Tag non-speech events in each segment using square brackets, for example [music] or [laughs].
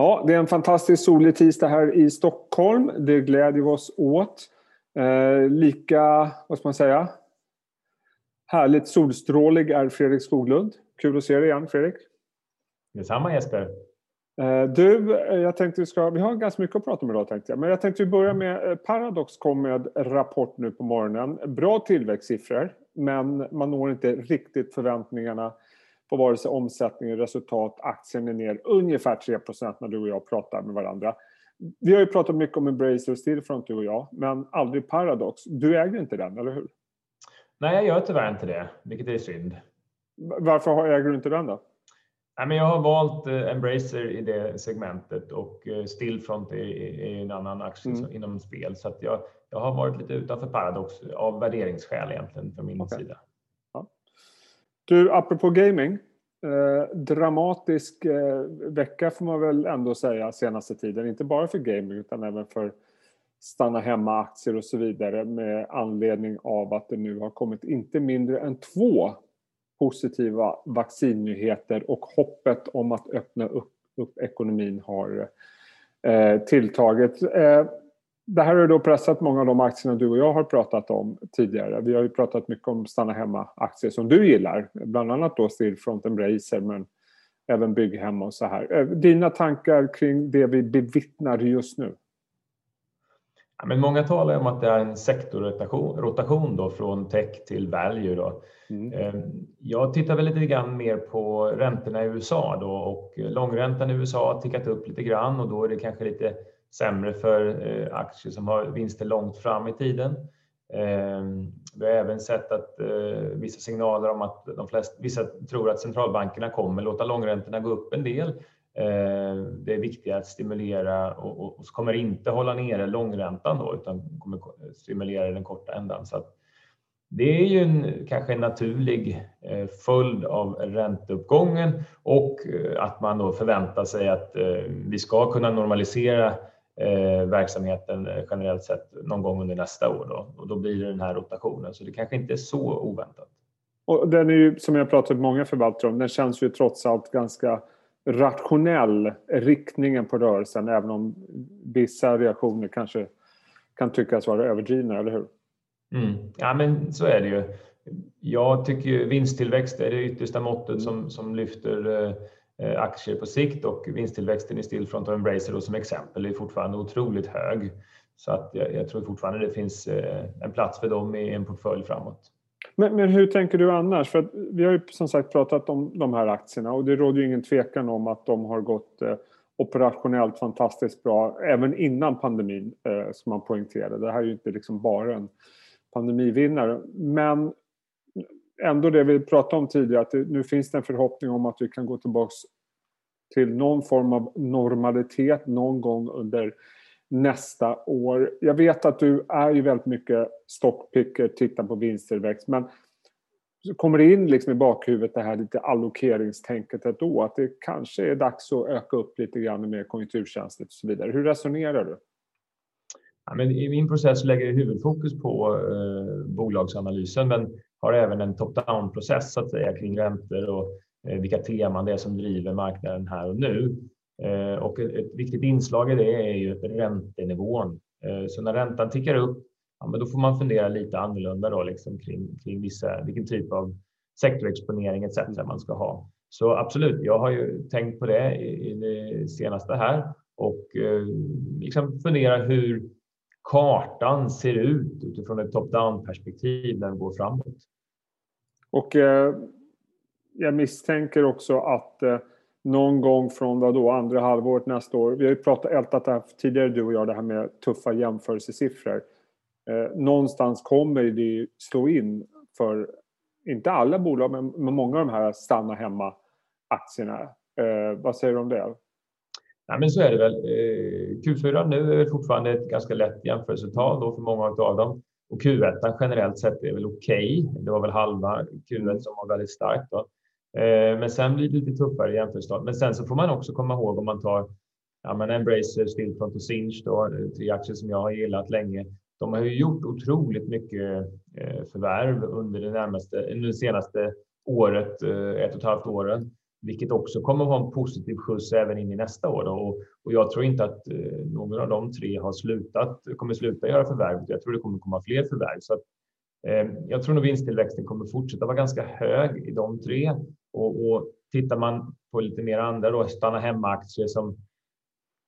Ja, det är en fantastisk solig tisdag här i Stockholm. Det glädjer vi oss åt. Eh, lika, vad ska man säga, härligt solstrålig är Fredrik Skoglund. Kul att se dig igen Fredrik. Detsamma Jesper. Eh, du, jag tänkte vi ska, vi har ganska mycket att prata om idag tänkte jag. Men jag tänkte vi börjar med, eh, Paradox kom med rapport nu på morgonen. Bra tillväxtsiffror, men man når inte riktigt förväntningarna på vare sig omsättning, resultat, aktien är ner ungefär 3% när du och jag pratar med varandra. Vi har ju pratat mycket om Embracer och Stillfront du och jag, men aldrig Paradox. Du äger inte den, eller hur? Nej, jag gör tyvärr inte det, vilket är synd. Varför äger du inte den då? Nej, men jag har valt eh, Embracer i det segmentet och eh, Stillfront är, en annan aktie mm. inom spel. Så jag, jag har varit lite utanför Paradox av värderingsskäl egentligen från min okay. sida. Du, apropå gaming. Eh, dramatisk eh, vecka får man väl ändå säga senaste tiden. Inte bara för gaming utan även för stanna hemma-aktier och så vidare med anledning av att det nu har kommit inte mindre än två positiva vaccinnyheter och hoppet om att öppna upp, upp ekonomin har eh, tilltagit. Eh, det här har då pressat många av de aktierna du och jag har pratat om tidigare. Vi har ju pratat mycket om stanna hemma-aktier som du gillar, bland annat då Stillfront, Embracer men även Bygghem och så här. Eh, dina tankar kring det vi bevittnar just nu? Ja, men många talar om att det är en sektorrotation rotation då från tech till value. Då. Mm. Eh, jag tittar väl lite grann mer på räntorna i USA då och långräntan i USA har tickat upp lite grann och då är det kanske lite sämre för eh, aktier som har vinster långt fram i tiden. Ehm, vi har även sett att eh, vissa signaler om att de flesta, vissa tror att centralbankerna kommer låta långräntorna gå upp en del. Ehm, det är viktigt att stimulera och, och, kommer inte hålla nere långräntan då, utan kommer stimulera den korta ändan. Så det är ju en, kanske en naturlig eh, följd av ränteuppgången och att man då förväntar sig att vi ska kunna normalisera eh, verksamheten eh, generellt sett någon gång under nästa år. Då. Och då blir det den här rotationen, så det kanske inte är så oväntat. Och den är ju, som jag pratat med många förvaltare om, den känns ju trots allt ganska rationell, riktningen på rörelsen, även om vissa reaktioner kanske kan tyckas vara överdrivna, eller hur? Mm. Ja, men så är det ju. Jag tycker ju vinsttillväxt är det yttersta måttet mm. som, som lyfter eh, Eh, aktier på sikt och vinsttillväxten i Stillfront och Embracer då som exempel är fortfarande otroligt hög. Så att jag, jag, tror fortfarande det finns eh, en plats för dem i en portfölj framåt. Men, men hur tänker du annars? För vi har ju som sagt pratat om de här aktierna och det råder ju ingen tvekan om att de har gått eh, operationellt fantastiskt bra även innan pandemin, eh, som man poängterade. Det här är ju inte liksom bara en pandemivinnare. Men ändå det vi pratade om tidigare, att det, nu finns det en förhoppning om att vi kan gå tillbaks till någon form av normalitet någon gång under nästa år. Jag vet att du är ju väldigt mycket stockpicker, tittar på vinsttillväxt, men så kommer det in liksom i bakhuvudet det här lite allokeringstänket då, att det kanske är dags att öka upp lite grann med konjunkturkänsligt och så vidare. Hur resonerar du? Ja, men I min process lägger jag huvudfokus på eh, bolagsanalysen, men har även en top-down-process så att säga kring räntor och eh, vilka teman det är som driver marknaden här och nu. Eh, och ett viktigt inslag i det är ju räntenivån. Eh, så när räntan tickar upp, ja, men då får man fundera lite annorlunda då, liksom kring, kring vissa, vilken typ av sektorexponering etc. man ska ha. Så absolut, jag har ju tänkt på det i, i det senaste här och eh, liksom fundera hur kartan ser ut utifrån ett top-down perspektiv när vi går framåt. Och eh, jag misstänker också att eh, någon gång från vad då, andra halvåret nästa år. Vi har ju pratat, ältat det här tidigare du och jag, det här med tuffa jämförelsesiffror. Eh, någonstans kommer det slå in för, inte alla bolag, men, men många av de här stanna hemma-aktierna. Eh, vad säger du om det? Ja, men så är det väl. Eh, Q4 nu är fortfarande ett ganska lätt jämförelsetal då för många av dem. Och Q1 generellt sett är väl okej. Okay. Det var väl halva Q1 som var väldigt starkt. Då. Eh, men sen blir det lite tuffare jämförelsetal. Men sen så får man också komma ihåg om man tar ja, men Embracer, Stillfront och Sinch, då, tre aktier som jag har gillat länge. De har ju gjort otroligt mycket förvärv under det, närmaste, under det senaste året, ett och ett halvt åren vilket också kommer att ha en positiv skjuts även in i nästa år. Då. Och, och jag tror inte att eh, någon av de tre har slutat, kommer sluta göra förvärv. Jag tror det kommer komma fler förvärv. Så att, eh, jag tror nog vinsttillväxten kommer fortsätta vara ganska hög i de tre. Och, och tittar man på lite mer andra då, stanna hemma-aktier som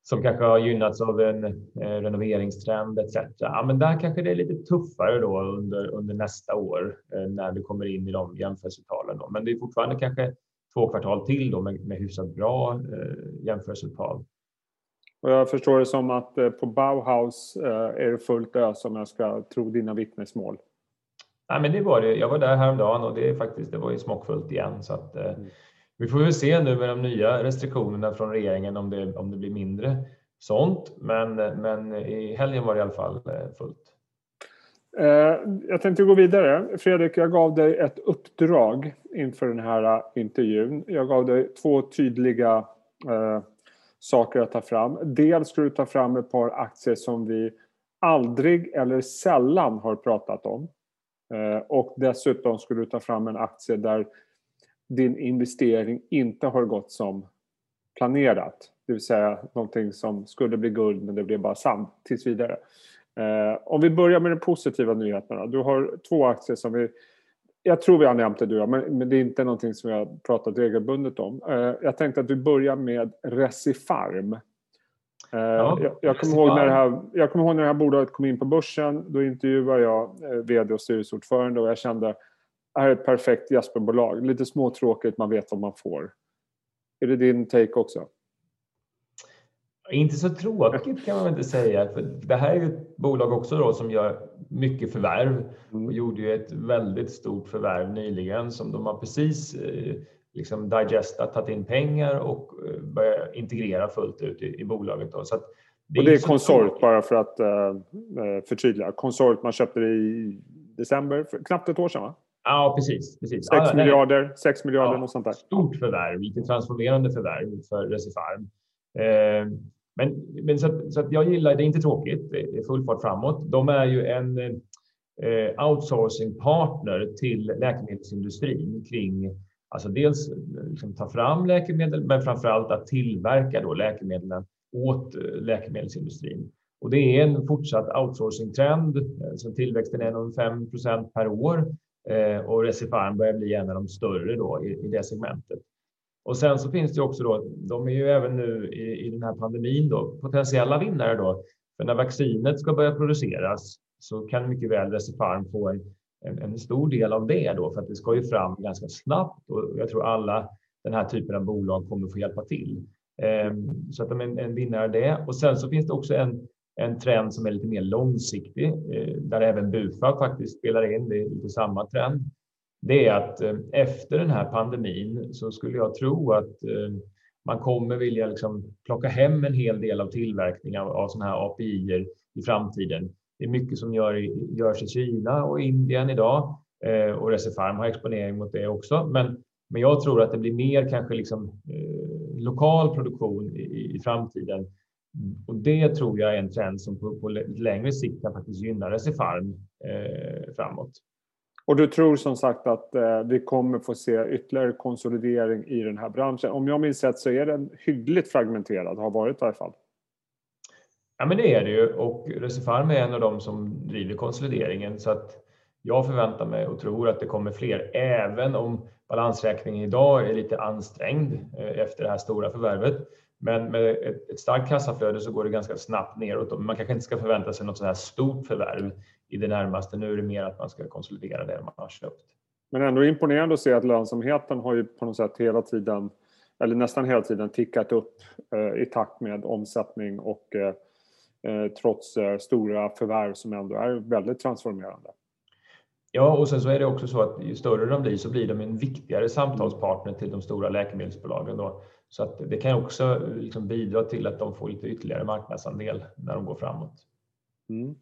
som kanske har gynnats av en eh, renoveringstrend etc. Ja, men där kanske det är lite tuffare då under, under nästa år eh, när vi kommer in i de jämförelsetalen. Då. Men det är fortfarande kanske två kvartal till då med, med hyfsat bra eh, jämförelsetal. Och jag förstår det som att eh, på Bauhaus eh, är det fullt ös om jag ska tro dina vittnesmål. Nej, men det var det. Jag var där häromdagen och det, är faktiskt, det var ju smockfullt igen. Så att, eh, mm. Vi får väl se nu med de nya restriktionerna från regeringen om det, om det blir mindre sånt. Men, men i helgen var det i alla fall fullt. Eh, jag tänkte gå vidare. Fredrik, jag gav dig ett uppdrag inför den här eh, intervjun. Jag gav dig två tydliga eh, saker att ta fram. Dels ska du ta fram ett par aktier som vi aldrig eller sällan har pratat om. Eh, och dessutom skulle du ta fram en aktie där din investering inte har gått som planerat. Det vill säga någonting som skulle bli guld men det blev bara sand tills vidare. Eh, om vi börjar med de positiva nyheterna. Du har två aktier som vi... Jag tror vi har nämnt det du men, men det är inte någonting som vi har pratat regelbundet om. Eh, jag tänkte att vi börjar med Recifarm. Eh, ja, jag, jag, kommer ihåg när det här, jag kommer ihåg när det här bolaget kom in på börsen. Då intervjuade jag VD och styrelseordförande och jag kände är ett perfekt Jesperbolag. Lite småtråkigt, man vet vad man får. Är det din take också? Inte så tråkigt kan man väl inte säga. För det här är ett bolag också då som gör mycket förvärv mm. och gjorde ju ett väldigt stort förvärv nyligen som de har precis eh, liksom digestat, tagit in pengar och eh, börjat integrera fullt ut i, i bolaget. Då. Så det och det är konsort bara för att uh, förtydliga. Konsort, man köpte i december, för knappt ett år sedan va? Ja, precis. precis. 6 ja, miljarder, 6 miljarder, ja, något sånt där. Stort förvärv, lite transformerande förvärv för Recifarm. Eh, men men så, så att jag gillar, det är inte tråkigt, det är full fart framåt. De är ju en eh, outsourcing-partner till läkemedelsindustrin kring Alltså dels eh, liksom ta fram läkemedel, men framför allt att tillverka då läkemedlen åt läkemedelsindustrin. Och det är en fortsatt outsourcing-trend. Så tillväxten är nog 5 per år och Recipharm börjar bli en av de större då i, i det segmentet. Och sen så finns det också då, de är ju även nu i, i den här pandemin då potentiella vinnare då. För när vaccinet ska börja produceras så kan mycket väl Recipharm få en, en, en, stor del av det då, för att det ska ju fram ganska snabbt och jag tror alla den här typen av bolag kommer få hjälpa till. Ehm, så att de är en, en vinnare det. Och sen så finns det också en en trend som är lite mer långsiktig, eh, där även Bufa faktiskt spelar in, det är lite samma trend. Det är att eh, efter den här pandemin så skulle jag tro att eh, man kommer vilja liksom plocka hem en hel del av tillverkningen av, av sådana här API i framtiden. Det är mycket som gör, görs i Kina och Indien idag eh, och Recipharm har exponering mot det också. Men, men jag tror att det blir mer kanske liksom, eh, lokal produktion i, i framtiden och det tror jag är en trend som på, på längre sikt kan faktiskt gynna Recipharm eh, framåt. Och du tror som sagt att eh, vi kommer få se ytterligare konsolidering i den här branschen. Om jag minns rätt så är den hyggligt fragmenterad, har varit i alla fall. Ja men det är det ju och Recipharm är en av dem som driver konsolideringen så att jag förväntar mig och tror att det kommer fler även om balansräkningen idag är lite ansträngd eh, efter det här stora förvärvet. Men med ett, ett starkt kassaflöde så går det ganska snabbt neråt. Man kanske inte ska förvänta sig något så här stort förvärv i det närmaste. Nu är det mer att man ska konsolidera det man har köpt. Men ändå imponerande att se att lönsamheten har ju på något sätt hela tiden, eller nästan hela tiden, tickat upp eh, i takt med omsättning och eh, eh trots eh, stora förvärv som ändå är väldigt transformerande. Ja, och sen så är det också så att ju större de blir så blir de en viktigare samtalspartner till de stora läkemedelsbolagen. Då. Så att det kan också liksom bidra till att de får lite ytterligare marknadsandel när de går framåt. Mm.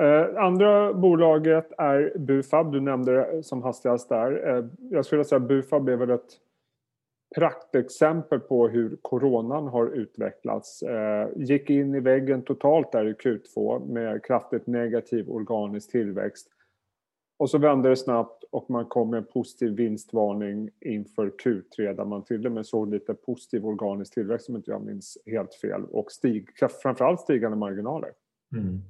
Eh, andra bolaget är Bufab. Du nämnde det som hastigast där. Eh, jag skulle säga att Bufab är väl ett praktexempel på hur coronan har utvecklats. Eh, gick in i väggen totalt där i Q2 med kraftigt negativ organisk tillväxt Och så vände det snabbt och man kom med en positiv vinstvarning inför Q3 där man till och med såg lite positiv organisk tillväxt om inte jag minns helt fel och stig, framförallt stigande marginaler. Mm.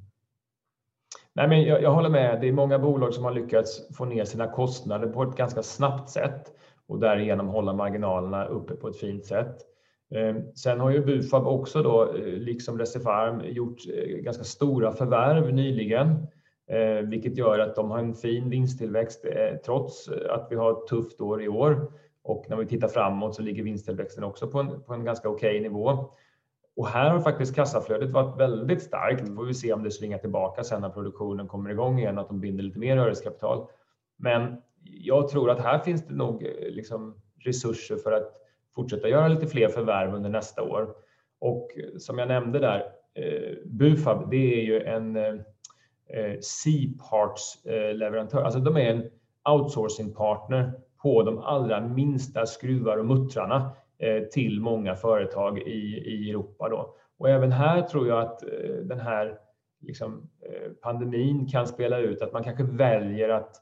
Nej, men jag, jag, håller med. Det är många bolag som har lyckats få ner sina kostnader på ett ganska snabbt sätt och därigenom hålla marginalerna uppe på ett fint sätt. Ehm, sen har ju Bufab också då, eh, liksom Recipharm, gjort eh, ganska stora förvärv nyligen, eh, vilket gör att de har en fin vinsttillväxt trots att vi har ett tufft år i år. Och när vi tittar framåt så ligger vinsttillväxten också på en, på en ganska okej okay nivå. Och här har faktiskt kassaflödet varit väldigt starkt. Får vi se om det svingar tillbaka sen när produktionen kommer igång igen, att de binder lite mer rörelsekapital. Men jag tror att här finns det nog liksom resurser för att fortsätta göra lite fler förvärv under nästa år. Och som jag nämnde där, eh, Bufab, det är ju en eh, C-parts eh, leverantör. Alltså de är en outsourcing partner på de allra minsta skruvar och muttrarna till många företag i, i Europa. Då. Och även här tror jag att den här liksom, pandemin kan spela ut att man kanske väljer att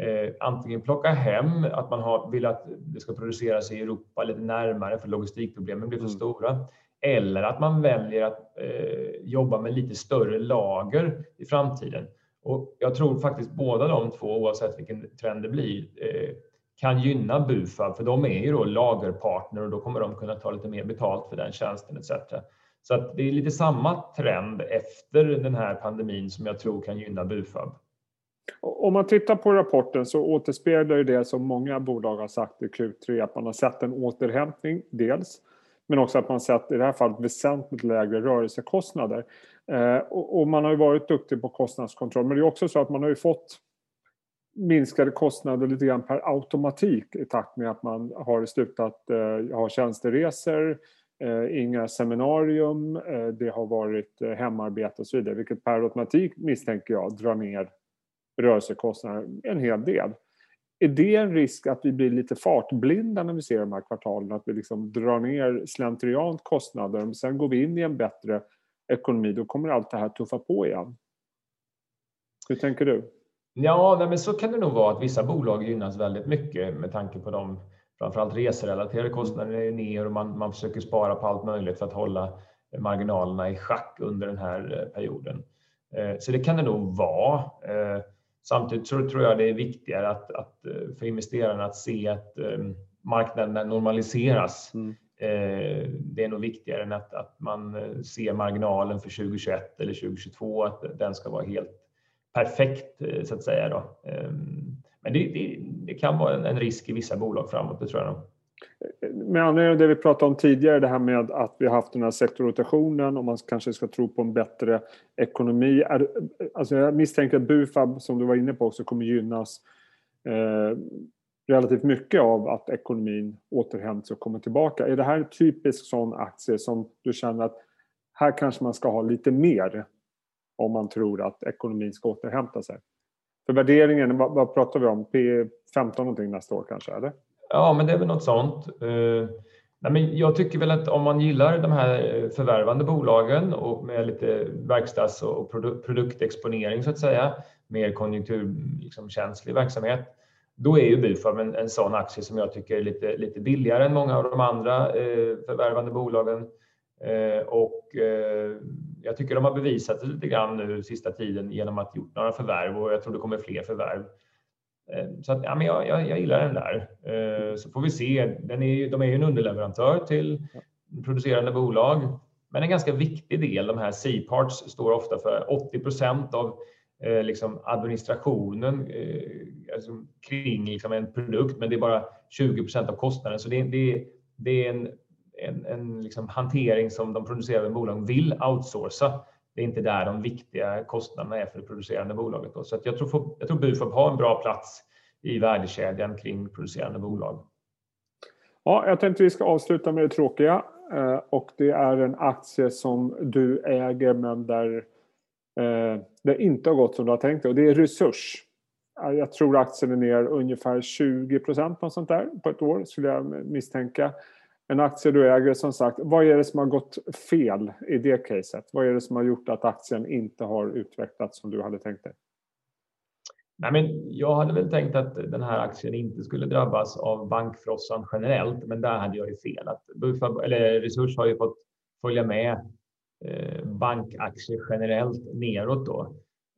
eh, antingen plocka hem att man har, vill att det ska produceras i Europa lite närmare för logistikproblemen blir för mm. stora. Eller att man väljer att eh, jobba med lite större lager i framtiden. Och jag tror faktiskt båda de två, oavsett vilken trend det blir, eh, kan gynna Bufab, för de är ju då lagerpartner och då kommer de kunna ta lite mer betalt för den tjänsten etc. Så att det är lite samma trend efter den här pandemin som jag tror kan gynna Bufab. Om man tittar på rapporten så återspeglar det som många bolag har sagt i Q3 att man har sett en återhämtning dels men också att man sett i det här fallet väsentligt lägre rörelsekostnader. Eh, och, man har ju varit duktig på kostnadskontroll men det är också så att man har ju fått minskade kostnader lite grann per automatik i takt med att man har slutat eh, ha tjänsteresor, eh, inga seminarium, eh, det har varit eh, hemarbete och så vidare vilket per automatik misstänker jag drar ner rörelsekostnader en hel del. Är det en risk att vi blir lite fartblinda när vi ser de här kvartalen? Att vi liksom drar ner slentriant kostnader, men sen går vi in i en bättre ekonomi, då kommer allt det här tuffa på igen. Hur tänker du? Ja, nej, men så kan det nog vara att vissa bolag gynnas väldigt mycket med tanke på de framförallt reserelaterade kostnaderna är ner och man, man försöker spara på allt möjligt för att hålla marginalerna i schack under den här eh, perioden. Eh, så det kan det nog vara. Eh, Samtidigt så tror jag det är viktigare att, att för investerarna att se att marknaden normaliseras. Mm. Det är nog viktigare än att, att man ser marginalen för 2021 eller 2022, att den ska vara helt perfekt eh, så att säga. Då. Ehm, men det, det, det, kan vara en, en risk i vissa bolag framåt, det tror jag nog med anledning av det vi pratade om tidigare, det här med att vi har haft den här sektorrotationen och man kanske ska tro på en bättre ekonomi. Är, alltså jag misstänker att Bufab, som du var inne på, också kommer gynnas eh, relativt mycket av att ekonomin återhämtas och kommer tillbaka. Är det här en typisk sån aktie som du känner att här kanske man ska ha lite mer om man tror att ekonomin ska återhämta sig? För värderingen, vad, vad pratar vi om? P 15 någonting nästa år kanske? Eller? Ja, men det är väl något sånt. Eh, nej, men jag tycker väl att om man gillar de här förvärvande bolagen och med lite verkstads och produktexponering så att säga, mer konjunkturkänslig liksom, verksamhet, då är ju Bufab en, en sån aktie som jag tycker är lite, lite billigare än många av de andra eh, förvärvande bolagen. Eh, och eh, jag tycker de har bevisat det lite grann nu sista tiden genom att gjort några förvärv och jag tror det kommer fler förvärv. Eh, så att, ja, men jag, jag, jag gillar den där. Eh, så får vi se. Den är, de är ju en underleverantör till producerande bolag, men en ganska viktig del. De här C-parts står ofta för 80 procent av eh, liksom administrationen eh, alltså kring liksom en produkt, men det är bara 20 procent av kostnaden. Så det, det, det är en, en, en liksom hantering som de producerande bolagen vill outsourca det är inte där de viktiga kostnaderna är för det producerande bolaget. Då. Så att jag, tror, jag tror Bufab har en bra plats i värdekedjan kring producerande bolag. Ja, jag tänkte vi ska avsluta med det tråkiga eh, och det är en aktie som du äger men där eh, det inte har gått som du har tänkt och det är Resurs. Jag tror aktien är ner ungefär 20 procent på ett år skulle jag misstänka en aktie du äger som sagt, vad är det som har gått fel i det caset? Vad är det som har gjort att aktien inte har utvecklats som du hade tänkt dig? Nej, men jag hade väl tänkt att den här aktien inte skulle drabbas av bankfrossan generellt, men där hade jag ju fel. Att Buffa, eller Resurs har ju fått följa med eh, bankaktier generellt neråt då.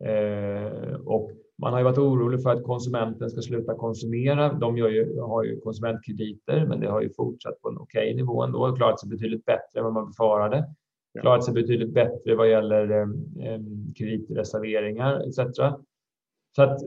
Eh, och man har ju varit orolig för att konsumenten ska sluta konsumera. De ju, har ju konsumentkrediter, men det har ju fortsatt på en okej nivå ändå och klarat sig betydligt bättre än vad man befarade. Klarat sig betydligt bättre vad gäller eh, eh kreditreserveringar etc. Så att,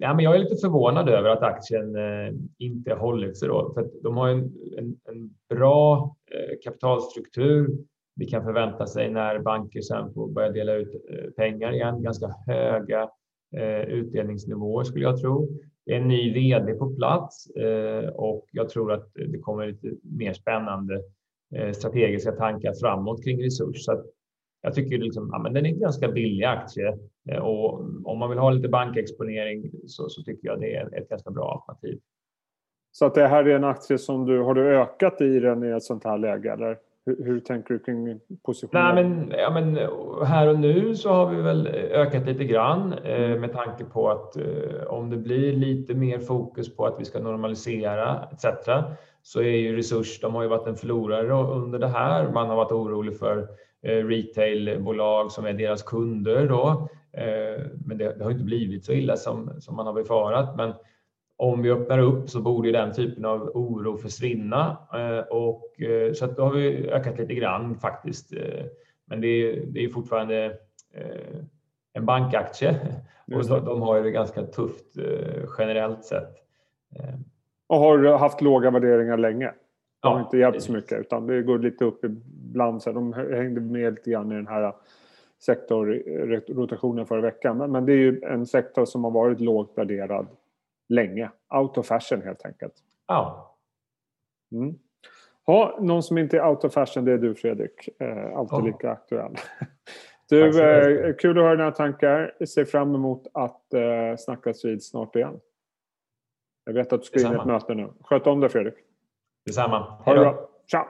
ja, men jag är lite förvånad över att aktien eh, inte hållit sig då, för de har en, en, en bra eh, kapitalstruktur. Vi kan förvänta sig när banker sen får börja dela ut eh, pengar igen, ganska höga Eh, utdelningsnivåer skulle jag tro. Det är en ny vd på plats eh, och jag tror att det kommer lite mer spännande eh, strategiska tankar framåt kring Resurs. Så jag tycker liksom, ja, men den är en ganska billig aktie och om man vill ha lite bankexponering så, så tycker jag det är ett ganska bra alternativ. Så att det här är en aktie som du, har du ökat i den i ett sånt här läge eller? Hur, hur tänker du kring positionen? Nej, men, ja, men här och nu så har vi väl ökat lite grann eh, med tanke på att eh, om det blir lite mer fokus på att vi ska normalisera etc. så är ju Resurs, de har ju varit en förlorare under det här. Man har varit orolig för Eh, retailbolag som är deras kunder då. Eh, men det, det har inte blivit så illa som, som man har befarat. Men om vi öppnar upp så borde den typen av oro försvinna. Eh, och, så att då har vi ökat lite grann faktiskt. Men det är, det är fortfarande en bankaktie [laughs] och de, de har det ganska tufft generellt sett. Och har haft låga värderingar länge? Det har ja, inte hjälpt så mycket utan det går lite upp ibland. Så de hängde med lite grann i den här sektorrotationen förra veckan. Men det är ju en sektor som har varit lågt värderad länge. Out of fashion helt enkelt. Ja. Mm. Ha, någon som inte är out of fashion det är du Fredrik. Eh, alltid oh. lika aktuell. [laughs] Du, eh, kul att höra dina tankar. Jag ser fram emot att eh, snackas vid snart igen. Jag vet att du ska in i ett möte nu. Sköt om dig Fredrik. Detsamma. Ha det bra. Ciao!